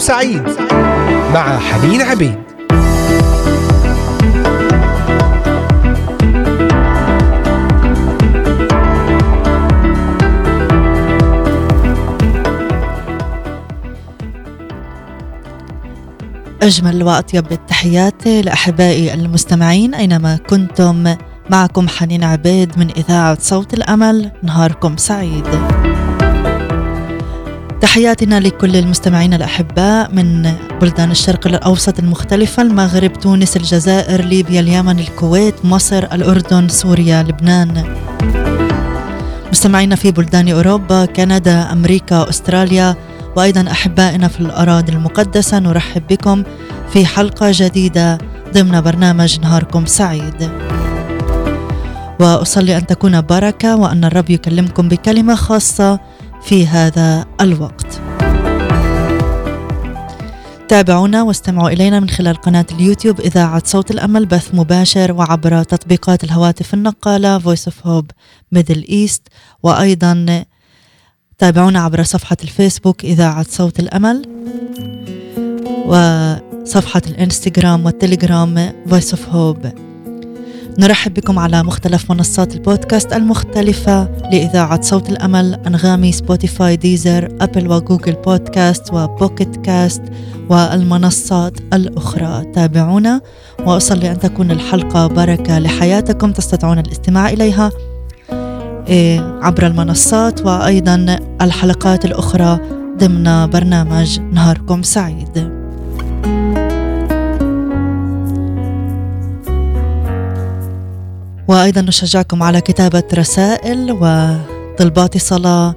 سعيد مع حنين عبيد. أجمل وأطيب التحيات لأحبائي المستمعين أينما كنتم معكم حنين عبيد من إذاعة صوت الأمل. نهاركم سعيد. تحياتنا لكل المستمعين الأحباء من بلدان الشرق الأوسط المختلفة المغرب تونس الجزائر ليبيا اليمن الكويت مصر الأردن سوريا لبنان. مستمعينا في بلدان أوروبا كندا أمريكا أستراليا وأيضا أحبائنا في الأراضي المقدسة نرحب بكم في حلقة جديدة ضمن برنامج نهاركم سعيد. وأصلي أن تكون بركة وأن الرب يكلمكم بكلمة خاصة في هذا الوقت. تابعونا واستمعوا إلينا من خلال قناة اليوتيوب إذاعة صوت الأمل بث مباشر وعبر تطبيقات الهواتف النقالة Voice of Hope Middle East. وأيضا تابعونا عبر صفحة الفيسبوك إذاعة صوت الأمل وصفحة الإنستغرام والتليجرام Voice of Hope. نرحب بكم على مختلف منصات البودكاست المختلفة لإذاعة صوت الأمل أنغامي سبوتيفاي ديزر أبل وجوجل بودكاست وبوكيت كاست والمنصات الأخرى. تابعونا وأصلي أن تكون الحلقة بركة لحياتكم تستطيعون الاستماع إليها إيه، عبر المنصات وأيضا الحلقات الأخرى ضمن برنامج نهاركم سعيد. وأيضا نشجعكم على كتابة رسائل وطلبات صلاة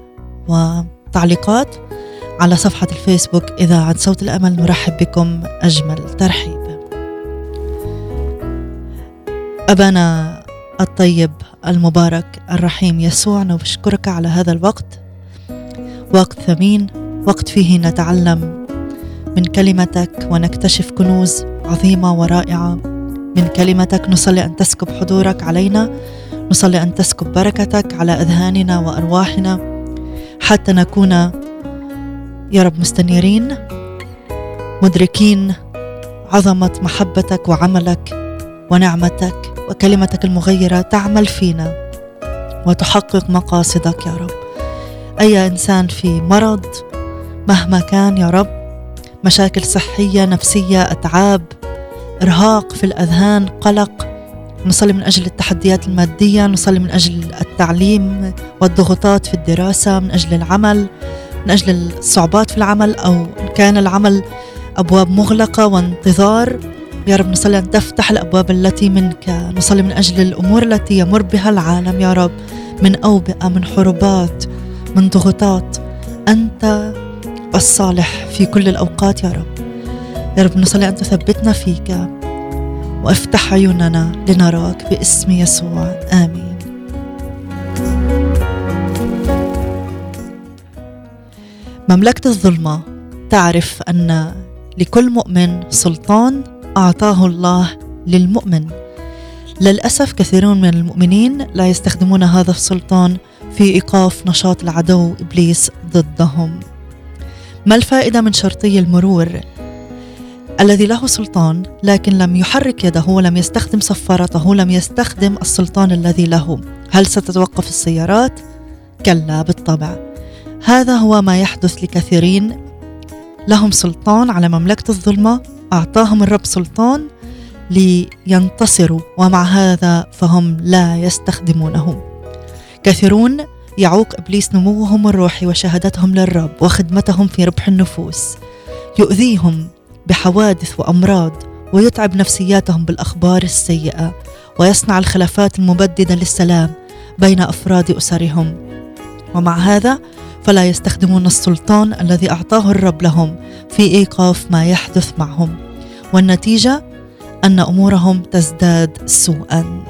وتعليقات على صفحة الفيسبوك. إذاعة صوت الأمل نرحب بكم أجمل ترحيب. أبانا الطيب المبارك الرحيم يسوع نشكرك على هذا الوقت. وقت ثمين وقت فيه نتعلم من كلمتك ونكتشف كنوز عظيمة ورائعة. من كلمتك نصلي أن تسكب حضورك علينا نصلي أن تسكب بركتك على أذهاننا وأرواحنا حتى نكون يا رب مستنيرين مدركين عظمة محبتك وعملك ونعمتك وكلمتك المغيرة تعمل فينا وتحقق مقاصدك يا رب. أي إنسان في مرض مهما كان يا رب مشاكل صحية نفسية أتعاب إرهاق في الأذهان قلق. نصلي من أجل التحديات المادية نصلي من أجل التعليم والضغوطات في الدراسة من أجل العمل من أجل الصعوبات في العمل أو إن كان العمل أبواب مغلقة وانتظار. يا رب نصلي أن تفتح الأبواب التي منك. نصلي من أجل الأمور التي يمر بها العالم يا رب. من أوبئة من حروبات من ضغوطات. أنت الصالح في كل الأوقات يا رب. يا رب نصلي أن تثبتنا فيك. وافتح عيوننا لنراك باسم يسوع. آمين. مملكة الظلمة تعرف أن لكل مؤمن سلطان أعطاه الله للمؤمن. للأسف كثيرون من المؤمنين لا يستخدمون هذا السلطان في إيقاف نشاط العدو إبليس ضدهم. ما الفائدة من شرطي المرور؟ الذي له سلطان لكن لم يحرك يده ولم يستخدم صفارته لم يستخدم السلطان الذي له. هل ستتوقف السيارات؟ كلا بالطبع. هذا هو ما يحدث لكثيرين. لهم سلطان على مملكة الظلمة. أعطاهم الرب سلطان لينتصروا ومع هذا فهم لا يستخدمونه كثيرون يعوق إبليس نموهم الروحي وشهادتهم للرب وخدمتهم في ربح النفوس. يؤذيهم بحوادث وأمراض ويتعب نفسياتهم بالأخبار السيئة ويصنع الخلافات المبددة للسلام بين أفراد أسرهم. ومع هذا فلا يستخدمون السلطان الذي أعطاه الرب لهم في إيقاف ما يحدث معهم. والنتيجة أن أمورهم تزداد سوءا.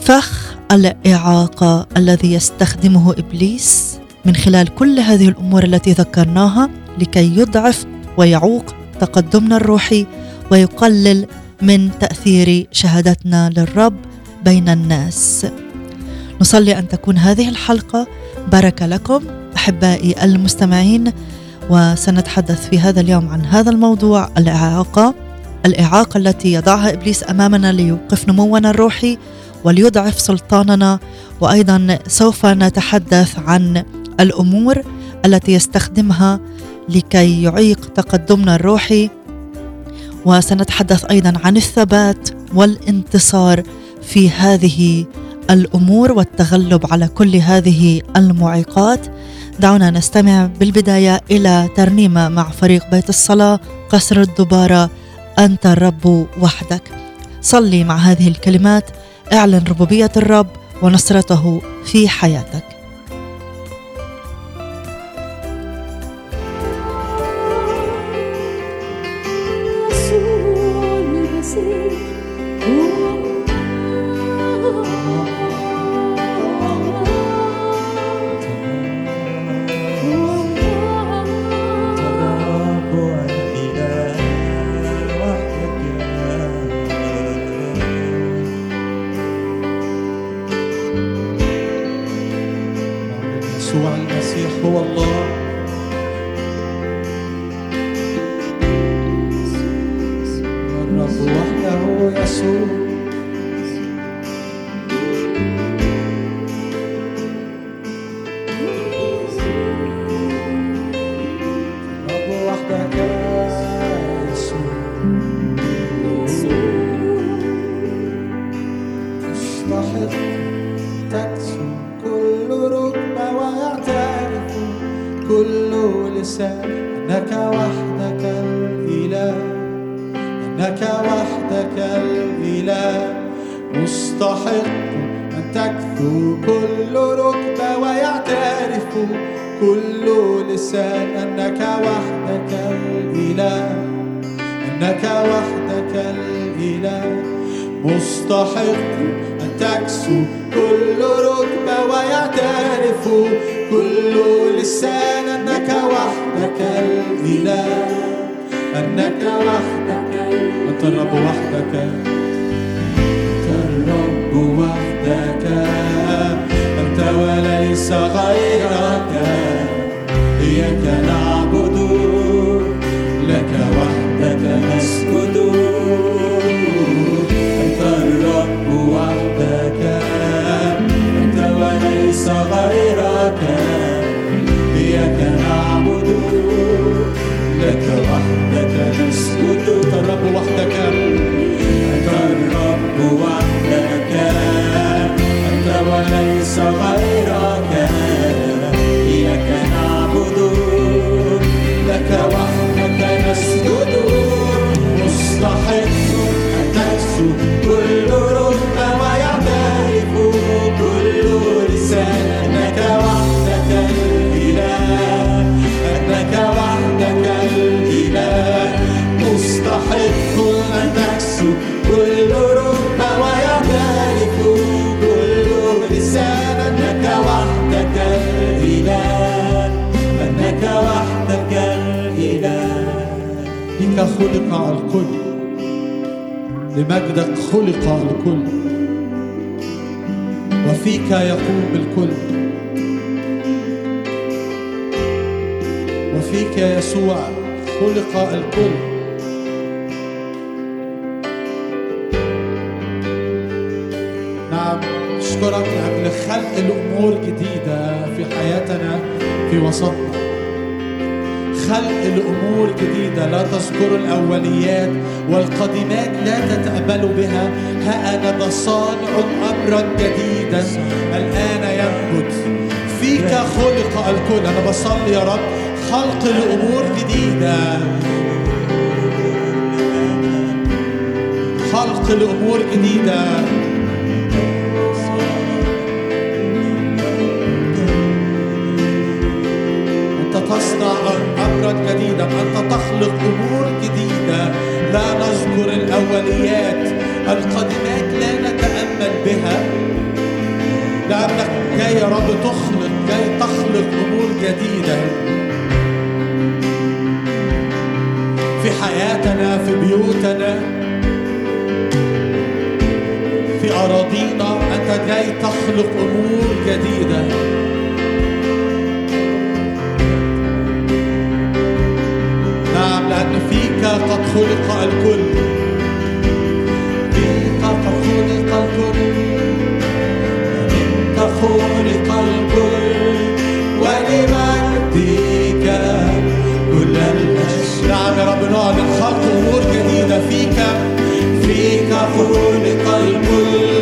فخ الإعاقة الذي يستخدمه إبليس من خلال كل هذه الأمور التي ذكرناها لكي يضعف ويعوق تقدمنا الروحي ويقلل من تأثير شهادتنا للرب بين الناس. نصلي أن تكون هذه الحلقة بركه لكم أحبائي المستمعين وسنتحدث في هذا اليوم عن هذا الموضوع الإعاقة الإعاقة التي يضعها إبليس أمامنا ليوقف نمونا الروحي وليضعف سلطاننا وأيضا سوف نتحدث عن الأمور التي يستخدمها لكي يعيق تقدمنا الروحي. وسنتحدث أيضا عن الثبات والانتصار في هذه الأمور والتغلب على كل هذه المعيقات. دعونا نستمع بالبداية إلى ترنيمه مع فريق بيت الصلاة. قصر الدبارة أنت الرب وحدك. صلي مع هذه الكلمات اعلن ربوبية الرب ونصرته في حياتك. خلق الأمور جديدة لا تذكر الأوليات والقديمات لا تتأملوا بها. ها أنا صانع أمرا جديدا. الآن ينبت فيك خلق الكل أنا بصلي يا رب. خلق الأمور جديدة. خلق الأمور جديدة. أمرا جديدا أنت تخلق أمور جديدة؟ لا نذكر الأوليات القديمات لا نتأمل بها. لأنك جاي يا رب تخلق جاي تخلق أمور جديدة. في حياتنا في بيوتنا في أراضينا أنت جاي تخلق أمور جديدة. فيك قد خلق الكل. فيك قد خلق الكل. منك خلق الكل. ولمجدك كل الأشياء. نعم يا رب نعلن خلق أمور جديدة فيك. فيك خلق الكل.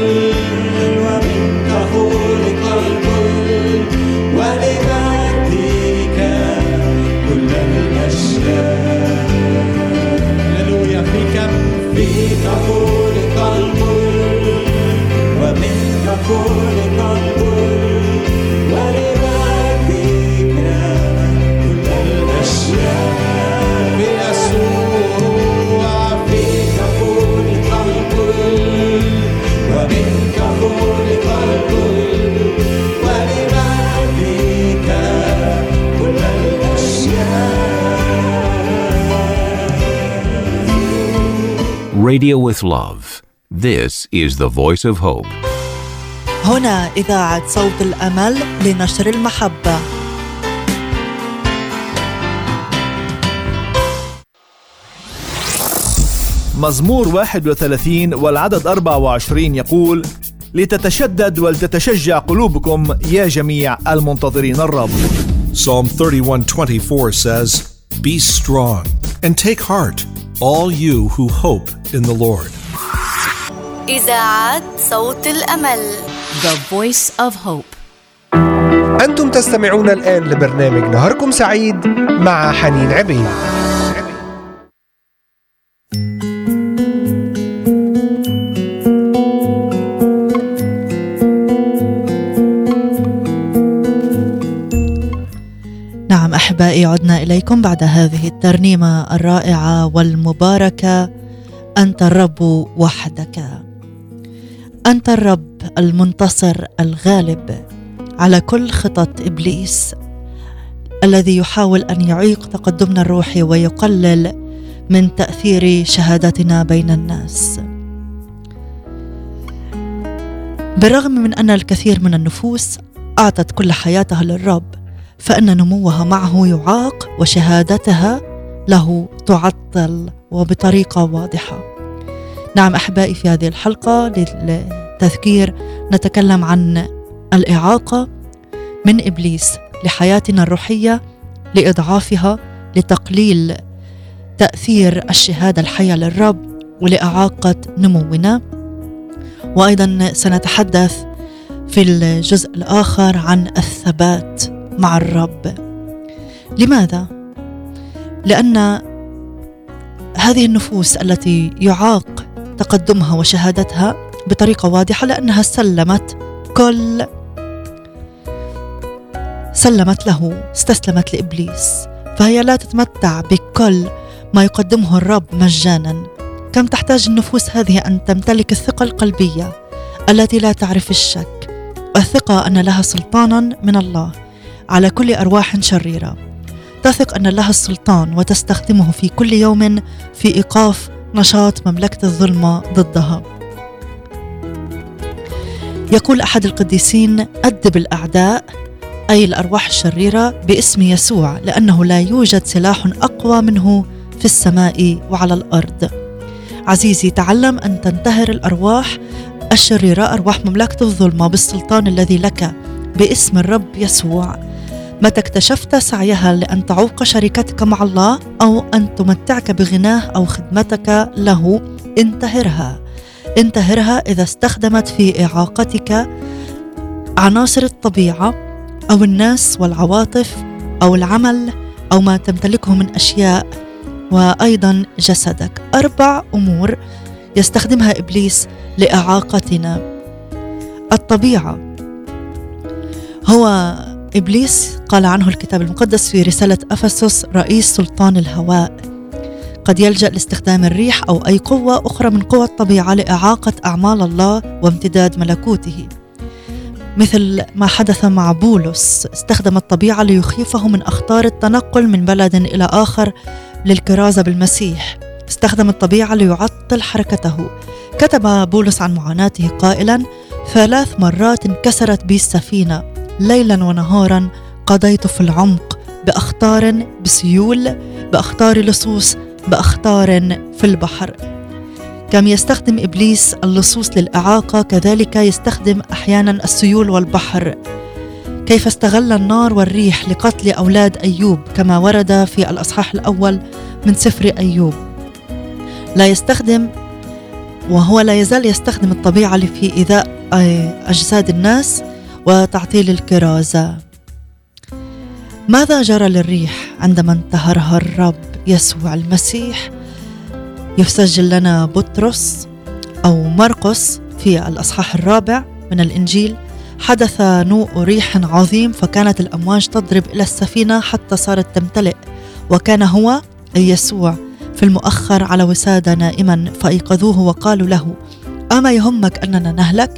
فيك Radio with Love. This is the voice of hope. هنا إذاعة صوت الأمل لنشر المحبة مزمور 31 والعدد 24 يقول لتتشدد ولتتشجع قلوبكم يا جميع المنتظرين الرب Psalm 31:24 says, "Be strong and take heart, all you who hope in the Lord." إذاعة صوت الأمل. The Voice of Hope. أنتم تستمعون الآن لبرنامج نهاركم سعيد مع حنين عبيد. أحبائي عدنا إليكم بعد هذه الترنيمة الرائعة والمباركة. أنت الرب وحدك. أنت الرب المنتصر الغالب على كل خطط إبليس الذي يحاول أن يعيق تقدمنا الروحي ويقلل من تأثير شهادتنا بين الناس. بالرغم من أن الكثير من النفوس أعطت كل حياتها للرب فإن نموها معه يعاق وشهادتها له تعطل وبطريقة واضحة. نعم أحبائي في هذه الحلقة للتذكير نتكلم عن الإعاقة من إبليس لحياتنا الروحية لإضعافها لتقليل تأثير الشهادة الحية للرب ولإعاقة نمونا وأيضا سنتحدث في الجزء الآخر عن الثبات مع الرب. لماذا؟ لأن هذه النفوس التي يعاق تقدمها وشهادتها بطريقة واضحة لأنها سلمت كل سلمت له استسلمت لإبليس. فهي لا تتمتع بكل ما يقدمه الرب مجانا. كم تحتاج النفوس هذه أن تمتلك الثقة القلبية التي لا تعرف الشك؟ الثقة أن لها سلطانا من الله. على كل أرواح شريرة. تثق أن لها السلطان وتستخدمه في كل يوم في إيقاف نشاط مملكة الظلمة ضدها. يقول أحد القديسين ادب الاعداء أي الأرواح الشريرة باسم يسوع لأنه لا يوجد سلاح أقوى منه في السماء وعلى الأرض. عزيزي تعلم أن تنتهر الأرواح الشريرة أرواح مملكة الظلمة بالسلطان الذي لك باسم الرب يسوع. متى اكتشفت سعيها لأن تعوق شركتك مع الله أو أن تمتعك بغناه أو خدمتك له انتهرها. انتهرها إذا استخدمت في إعاقتك عناصر الطبيعة أو الناس والعواطف أو العمل أو ما تمتلكه من أشياء وأيضا جسدك. أربع أمور يستخدمها إبليس لإعاقتنا. الطبيعة. هو إبليس قال عنه الكتاب المقدس في رسالة أفسس رئيس سلطان الهواء. قد يلجأ لاستخدام الريح أو أي قوة أخرى من قوى الطبيعة لإعاقة أعمال الله وامتداد ملكوته. مثل ما حدث مع بولس استخدم الطبيعة ليخيفه من أخطار التنقل من بلد إلى آخر للكرازة بالمسيح. استخدم الطبيعة ليعطل حركته. كتب بولس عن معاناته قائلا ثلاث مرات انكسرت بي السفينة ليلا ونهارا قضيت في العمق بأخطار بسيول بأخطار لصوص بأخطار في البحر. كم يستخدم إبليس اللصوص للإعاقة كذلك يستخدم أحيانا السيول والبحر. كيف استغل النار والريح لقتل أولاد أيوب؟ كما ورد في الأصحاح الأول من سفر أيوب. لا يستخدم وهو لا يزال يستخدم الطبيعة في إيذاء أجساد الناس. وتعطيل الكرازة. ماذا جرى للريح عندما انتهرها الرب يسوع المسيح؟ يسجل لنا بطرس أو مرقس في الأصحاح الرابع من الإنجيل. حدث نوء ريح عظيم فكانت الأمواج تضرب إلى السفينة حتى صارت تمتلئ وكان هو أي يسوع في المؤخر على وسادة نائما فأيقظوه وقالوا له أما يهمك أننا نهلك؟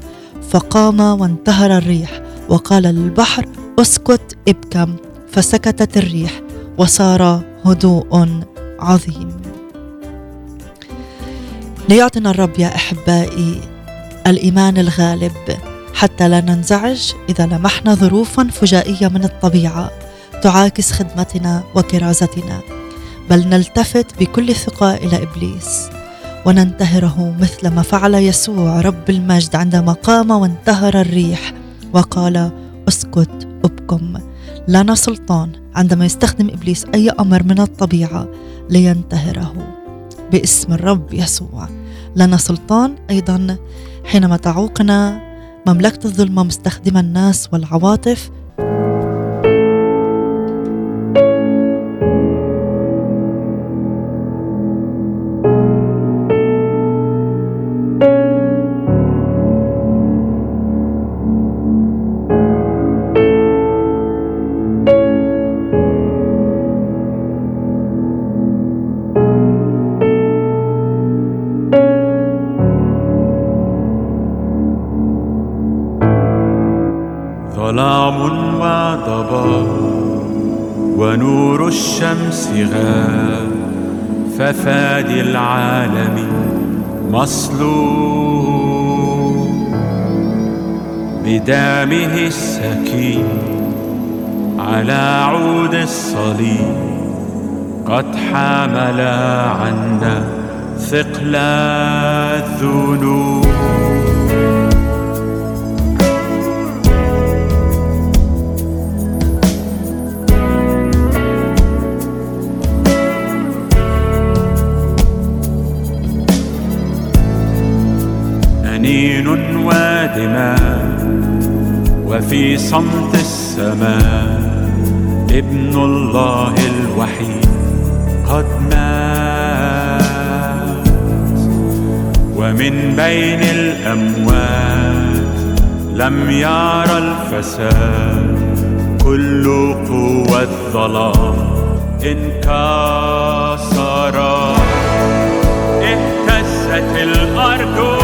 فقام وانتهر الريح وقال للبحر اسكت ابكم فسكتت الريح وصار هدوء عظيم. ليعطنا الرب يا أحبائي الإيمان الغالب حتى لا ننزعج إذا لمحنا ظروفا فجائية من الطبيعة تعاكس خدمتنا وكرازتنا بل نلتفت بكل ثقة إلى إبليس. وننتهره مثل ما فعل يسوع رب المجد عندما قام وانتهر الريح. وقال أسكت ابكم لنا سلطان عندما يستخدم إبليس أي أمر من الطبيعة لينتهره. باسم الرب يسوع. لنا سلطان أيضا. حينما تعوقنا مملكة الظلمة مستخدمة الناس والعواطف حمل عنا ثقل الذنوب. ودماء وفي صمت السماء ابن الله الوحيد. قد مات ومن بين الأموات لم يرى الفساد. كل قوة الظلام انكسر اهتزت الأرض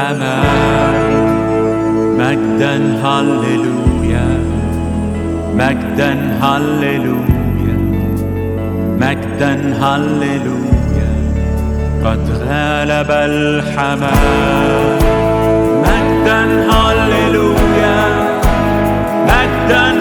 الحمام. مجدا هللويا. مجدا هللويا. مجدا هللويا. قد غلب الحمام. مجدا هللويا. مجدا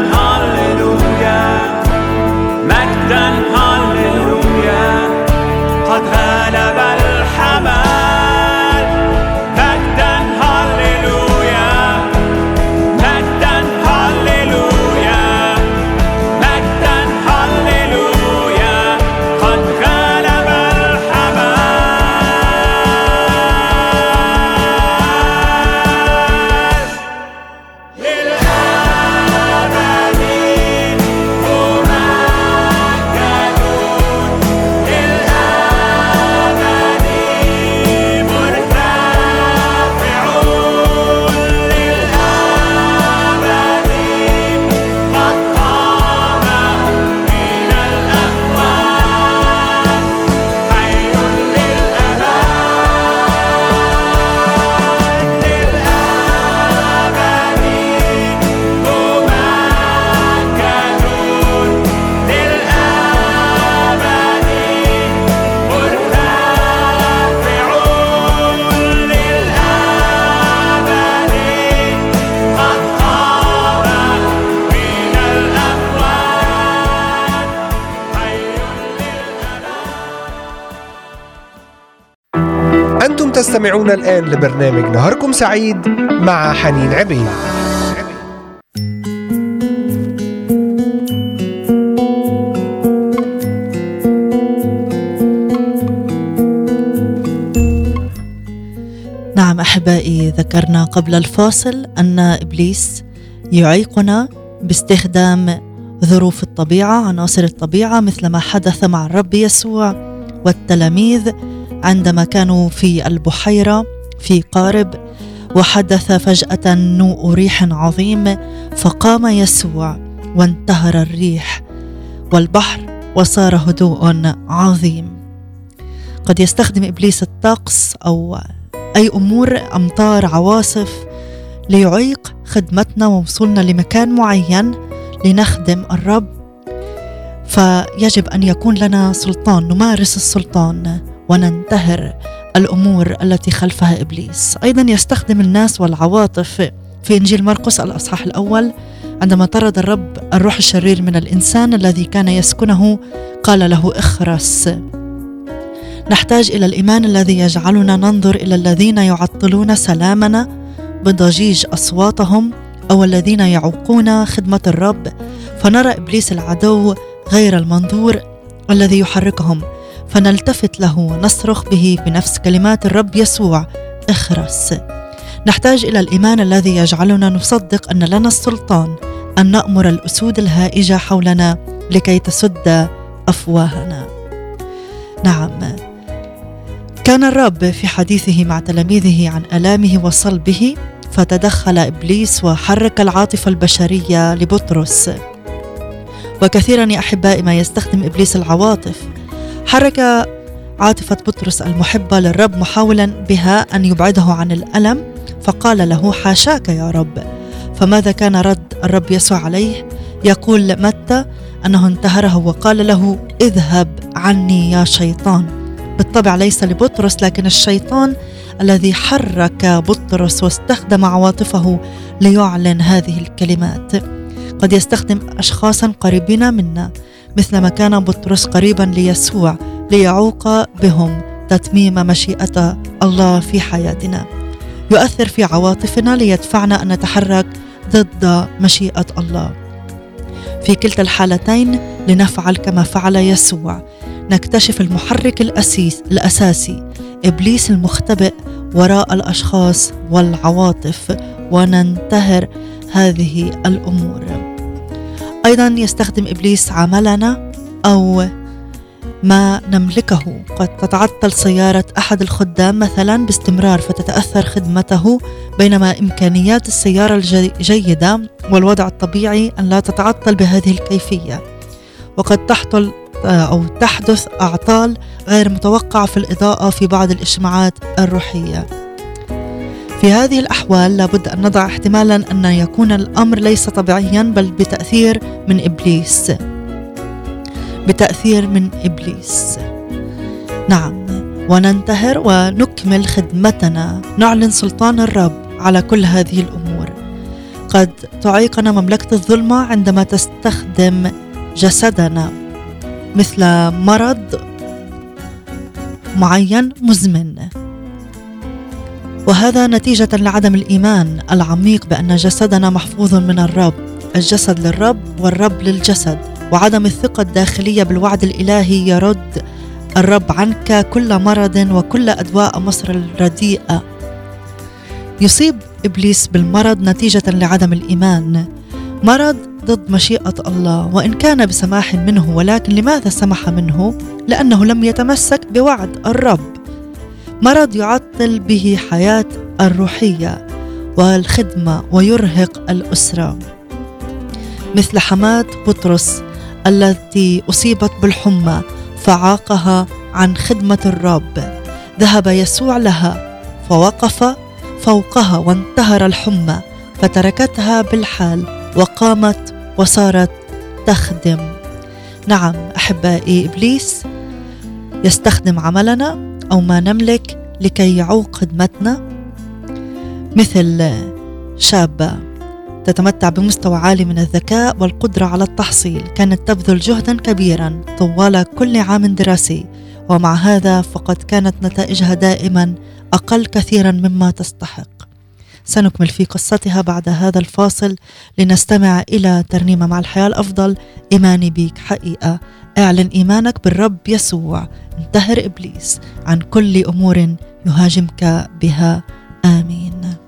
تستمعون الآن لبرنامج نهاركم سعيد مع حنين عبيد. نعم أحبائي ذكرنا قبل الفاصل أن إبليس يعيقنا باستخدام ظروف الطبيعة عناصر الطبيعة مثل ما حدث مع الرب يسوع والتلاميذ عندما كانوا في البحيرة في قارب وحدث فجأة نوء ريح عظيم فقام يسوع وانتهر الريح والبحر وصار هدوء عظيم. قد يستخدم إبليس الطقس أو أي أمور أمطار عواصف ليعيق خدمتنا ووصولنا لمكان معين لنخدم الرب. فيجب أن يكون لنا سلطان نمارس السلطان. وننتهر الأمور التي خلفها إبليس. أيضا يستخدم الناس والعواطف في إنجيل مرقس الأصحاح الأول عندما طرد الرب الروح الشرير من الإنسان الذي كان يسكنه قال له اخرس. نحتاج إلى الإيمان الذي يجعلنا ننظر إلى الذين يعطلون سلامنا بضجيج أصواتهم أو الذين يعوقون خدمة الرب فنرى إبليس العدو غير المنظور الذي يحركهم. فنلتفت له نصرخ به بنفس كلمات الرب يسوع اخرس. نحتاج إلى الإيمان الذي يجعلنا نصدق أن لنا السلطان أن نأمر الأسود الهائجة حولنا لكي تسد أفواهنا. نعم. كان الرب في حديثه مع تلاميذه عن آلامه وصلبه فتدخل إبليس وحرك العاطفة البشرية لبطرس. وكثيرا يا أحبائي ما يستخدم إبليس العواطف حرك عاطفة بطرس المحبة للرب محاولا بها أن يبعده عن الألم فقال له حاشاك يا رب. فماذا كان رد الرب يسوع عليه؟ يقول متى؟ أنه انتهره وقال له اذهب عني يا شيطان. بالطبع ليس لبطرس لكن الشيطان الذي حرك بطرس واستخدم عواطفه ليعلن هذه الكلمات. قد يستخدم اشخاصا قريبين منا. مثلما كان بطرس قريبا ليسوع ليعوق بهم تتميم مشيئة الله في حياتنا. يؤثر في عواطفنا ليدفعنا أن نتحرك ضد مشيئة الله. في كلتا الحالتين لنفعل كما فعل يسوع. نكتشف المحرك الأسيس الأساسي إبليس المختبئ وراء الأشخاص والعواطف وننتهر هذه الأمور. أيضا يستخدم إبليس عملنا أو ما نملكه. قد تتعطل سيارة أحد الخدام مثلا باستمرار فتتأثر خدمته بينما إمكانيات السيارة الجيدة والوضع الطبيعي أن لا تتعطل بهذه الكيفية. وقد تحصل أو تحدث أعطال غير متوقعة في الإضاءة في بعض الاجتماعات الروحية. في هذه الأحوال لابد أن نضع احتمالا أن يكون الأمر ليس طبيعيا بل بتأثير من إبليس. بتأثير من إبليس. نعم وننتهر ونكمل خدمتنا. نعلن سلطان الرب على كل هذه الأمور. قد تعيقنا مملكة الظلمة عندما تستخدم جسدنا مثل مرض معين مزمن. وهذا نتيجة لعدم الإيمان العميق بأن جسدنا محفوظ من الرب الجسد للرب والرب للجسد وعدم الثقة الداخلية بالوعد الإلهي يرد الرب عنك كل مرض وكل أدواء مصر الرديئة. يصيب إبليس بالمرض نتيجة لعدم الإيمان. مرض ضد مشيئة الله وإن كان بسماح منه ولكن لماذا سمح منه؟ لأنه لم يتمسك بوعد الرب. مرض يعطل به حياة الروحية والخدمة ويرهق الأسرة. مثل حماة بطرس التي أصيبت بالحمى فعاقها عن خدمة الرب. ذهب يسوع لها فوقف فوقها وانتهر الحمى فتركتها بالحال وقامت وصارت تخدم. نعم أحبائي إبليس يستخدم عملنا أو ما نملك لكي يعوق خدمتنا؟ مثل شابة تتمتع بمستوى عالي من الذكاء والقدرة على التحصيل. كانت تبذل جهدا كبيرا طوال كل عام دراسي ومع هذا فقد كانت نتائجها دائما أقل كثيرا مما تستحق. سنكمل في قصتها بعد هذا الفاصل لنستمع إلى ترنيمة مع الحياة الأفضل. إيماني بيك حقيقة. اعلن إيمانك بالرب يسوع. انتهر إبليس. عن كل أمور يهاجمك بها. آمين.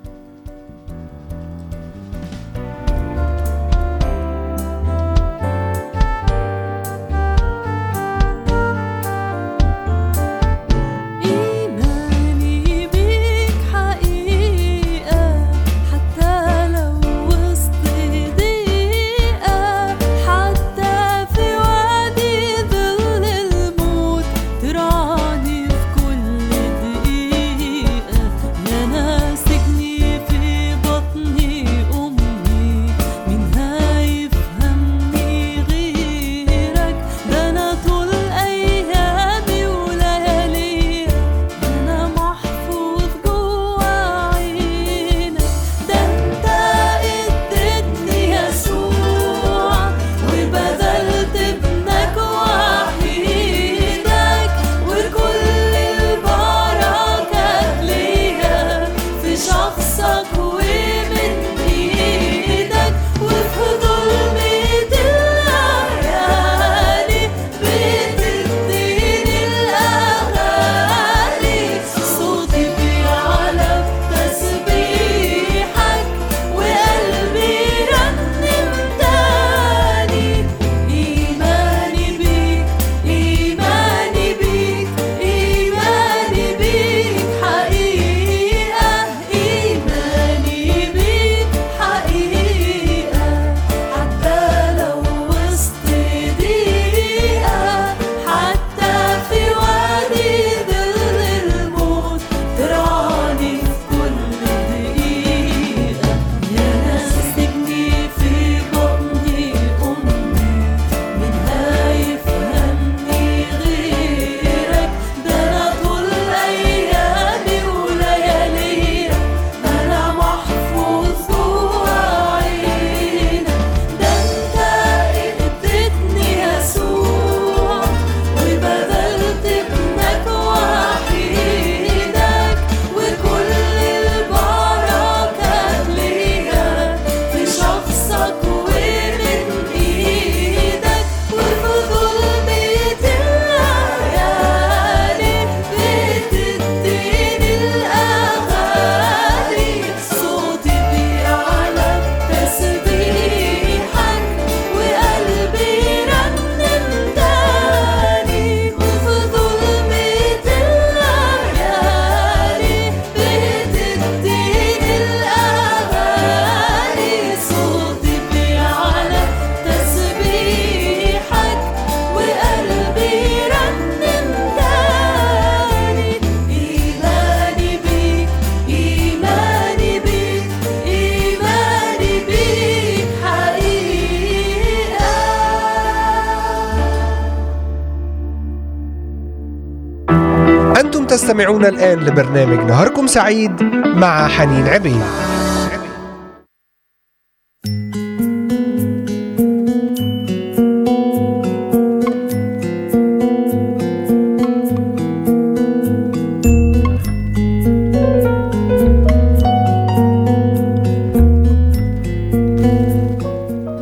تستمعون الآن لبرنامج نهاركم سعيد مع حنين عبيد.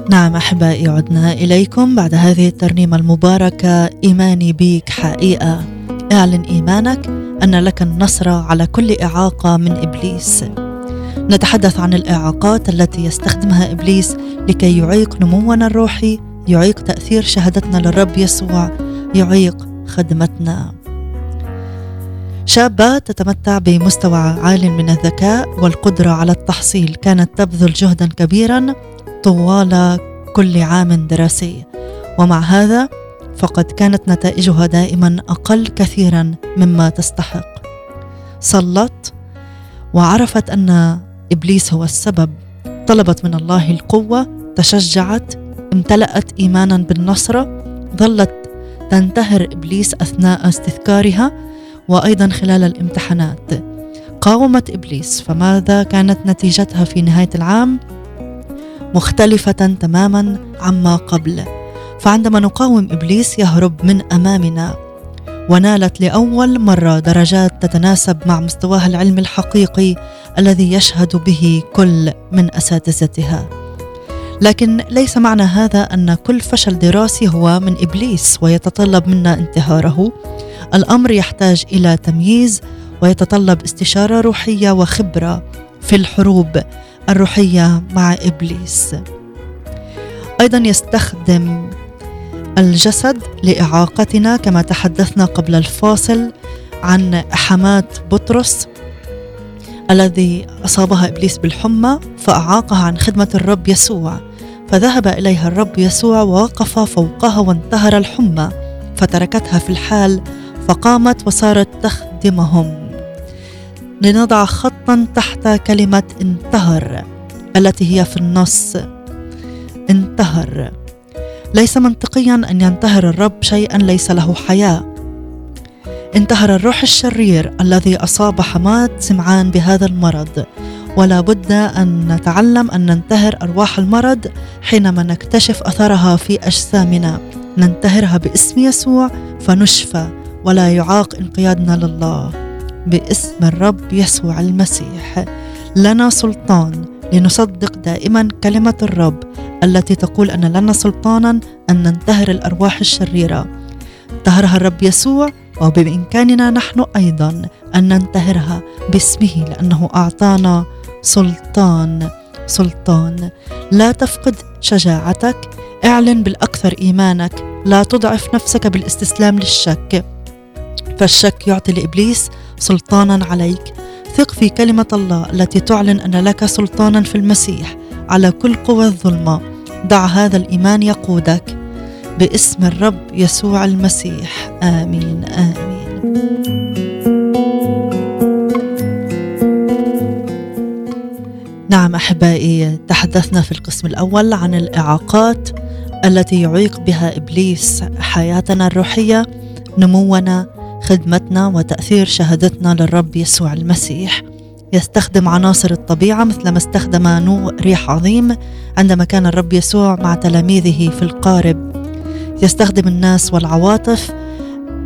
نعم أحبائي عدنا إليكم بعد هذه الترنيمة المباركة إيماني بيك حقيقة. اعلن إيمانك أن لك النصر على كل إعاقة من إبليس. نتحدث عن الإعاقات التي يستخدمها إبليس لكي يعيق نمونا الروحي يعيق تأثير شهادتنا للرب يسوع يعيق خدمتنا. شابة تتمتع بمستوى عال من الذكاء والقدرة على التحصيل. كانت تبذل جهدا كبيرا طوال كل عام دراسي. ومع هذا فقد كانت نتائجها دائما أقل كثيرا مما تستحق. صلت وعرفت أن إبليس هو السبب. طلبت من الله القوة تشجعت امتلأت ايمانا بالنصره ظلت تنتهر إبليس أثناء استذكارها وأيضا خلال الامتحانات. قاومت إبليس فماذا كانت نتيجتها في نهاية العام؟ مختلفة تماما عما قبل. فعندما نقاوم إبليس يهرب من أمامنا. ونالت لأول مرة درجات تتناسب مع مستواها العلمي الحقيقي الذي يشهد به كل من أساتذتها. لكن ليس معنى هذا أن كل فشل دراسي هو من إبليس ويتطلب منا انتهاره. الأمر يحتاج إلى تمييز ويتطلب استشارة روحية وخبرة في الحروب الروحية مع إبليس. أيضا يستخدم الجسد لإعاقتنا كما تحدثنا قبل الفاصل عن حماة بطرس الذي أصابها إبليس بالحمى فأعاقها عن خدمة الرب يسوع. فذهب إليها الرب يسوع ووقف فوقها وانتهر الحمى فتركتها في الحال فقامت وصارت تخدمهم. لنضع خطا تحت كلمة انتهر التي هي في النص انتهر. ليس منطقيا أن ينتهر الرب شيئا ليس له حياة. انتهر الروح الشرير الذي أصاب حماة سمعان بهذا المرض. ولا بد أن نتعلم أن ننتهر أرواح المرض حينما نكتشف أثرها في أجسامنا. ننتهرها باسم يسوع فنشفى ولا يعاق انقيادنا لله. باسم الرب يسوع المسيح. لنا سلطان لنصدق دائما كلمة الرب التي تقول أن لنا سلطانا أن ننتهر الأرواح الشريرة. انتهرها الرب يسوع وبإمكاننا نحن أيضا أن ننتهرها باسمه لأنه أعطانا سلطان. سلطان لا تفقد شجاعتك اعلن بالأكثر إيمانك لا تضعف نفسك بالاستسلام للشك. فالشك يعطي لإبليس سلطانا عليك. ثق في كلمة الله التي تعلن أن لك سلطانا في المسيح على كل قوى الظلمة. ضع هذا الإيمان يقودك باسم الرب يسوع المسيح. آمين آمين. نعم أحبائي تحدثنا في القسم الأول عن الإعاقات التي يعيق بها إبليس حياتنا الروحية نمونا خدمتنا وتأثير شهادتنا للرب يسوع المسيح. يستخدم عناصر الطبيعة مثلما استخدم نوء ريح عظيم عندما كان الرب يسوع مع تلاميذه في القارب. يستخدم الناس والعواطف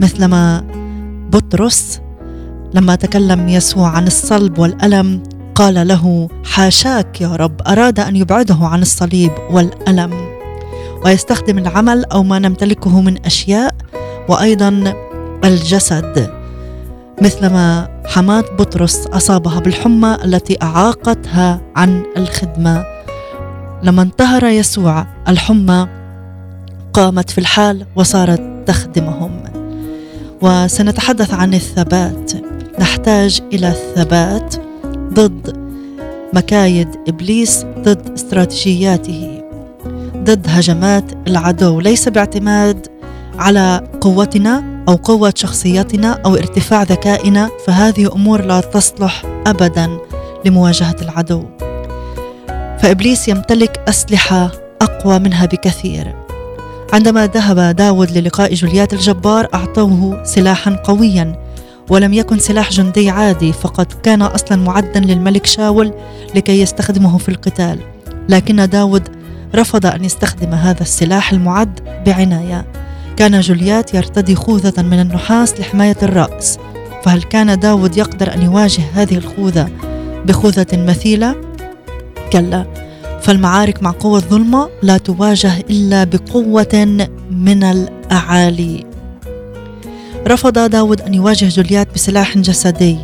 مثلما بطرس لما تكلم يسوع عن الصلب والألم قال له حاشاك يا رب أراد أن يبعده عن الصليب والألم. ويستخدم العمل أو ما نمتلكه من أشياء وأيضا الجسد مثلما حماة بطرس أصابها بالحمى التي أعاقتها عن الخدمة. لما انتهر يسوع الحمى قامت في الحال وصارت تخدمهم. وسنتحدث عن الثبات. نحتاج إلى الثبات ضد مكايد إبليس ضد استراتيجياته ضد هجمات العدو. ليس باعتماد على قوتنا أو قوة شخصيتنا أو ارتفاع ذكائنا فهذه أمور لا تصلح ابدا لمواجهة العدو. فإبليس يمتلك أسلحة أقوى منها بكثير. عندما ذهب داود للقاء جوليات الجبار أعطوه سلاحا قويا ولم يكن سلاح جندي عادي فقد كان أصلا معدا للملك شاول لكي يستخدمه في القتال. لكن داود رفض أن يستخدم هذا السلاح المعد بعناية. كان جوليات يرتدي خوذة من النحاس لحماية الرأس فهل كان داود يقدر أن يواجه هذه الخوذة بخوذة مثيلة؟ كلا فالمعارك مع قوة الظلمة لا تواجه إلا بقوة من الأعالي رفض داود أن يواجه جوليات بسلاح جسدي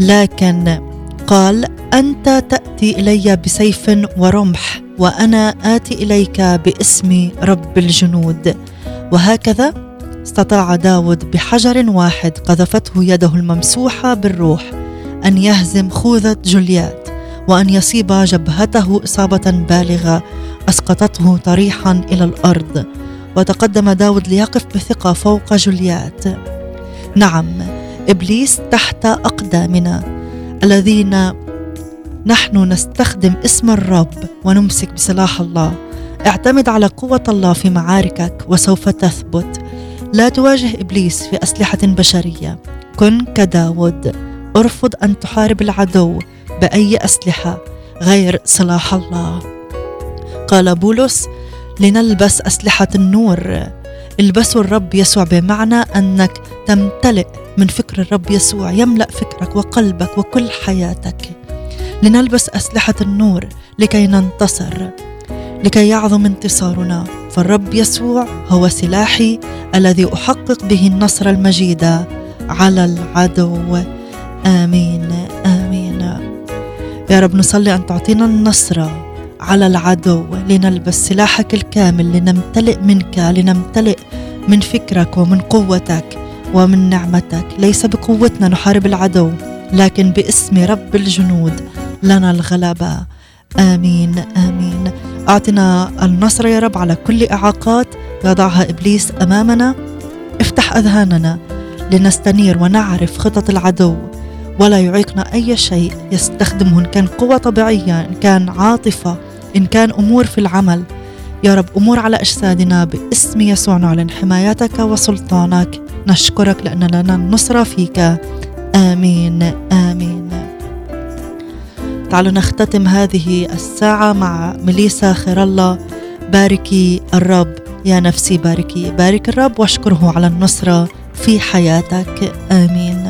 لكن قال أنت تأتي إلي بسيف ورمح وأنا آتي إليك باسم رب الجنود. وهكذا استطاع داود بحجر واحد قذفته يده الممسوحة بالروح أن يهزم خوذة جوليات وأن يصيب جبهته إصابة بالغة أسقطته طريحا إلى الأرض. وتقدم داود ليقف بثقة فوق جوليات نعم إبليس تحت أقدامنا الذين نحن نستخدم اسم الرب ونمسك بسلاح الله. اعتمد على قوة الله في معاركك وسوف تثبت. لا تواجه إبليس في أسلحة بشرية. كن كداود. ارفض أن تحارب العدو بأي أسلحة غير سلاح الله. قال بولس لنلبس أسلحة النور. البسوا الرب يسوع بمعنى أنك تمتلئ من فكر الرب يسوع. يملأ فكرك وقلبك وكل حياتك. لنلبس أسلحة النور لكي ننتصر لكي يعظم انتصارنا. فالرب يسوع هو سلاحي الذي أحقق به النصر المجيد على العدو. آمين آمين. يا رب نصلي أن تعطينا النصر على العدو لنلبس سلاحك الكامل لنمتلئ منك لنمتلئ من فكرك ومن قوتك ومن نعمتك. ليس بقوتنا نحارب العدو لكن باسم رب الجنود. لنا الغلبة آمين آمين. أعطنا النصر يا رب على كل إعاقات يضعها إبليس أمامنا. افتح أذهاننا لنستنير ونعرف خطط العدو ولا يعيقنا أي شيء يستخدمه إن كان قوة طبيعية إن كان عاطفة إن كان أمور في العمل. يا رب أمور على أجسادنا باسم يسوع نعلن حمايتك وسلطانك. نشكرك لأن لنا النصرة فيك. آمين آمين. تعالوا نختتم هذه الساعة مع مليسا خير الله باركي الرب. يا نفسي باركي بارك الرب واشكره على النصرة في حياتك. آمين.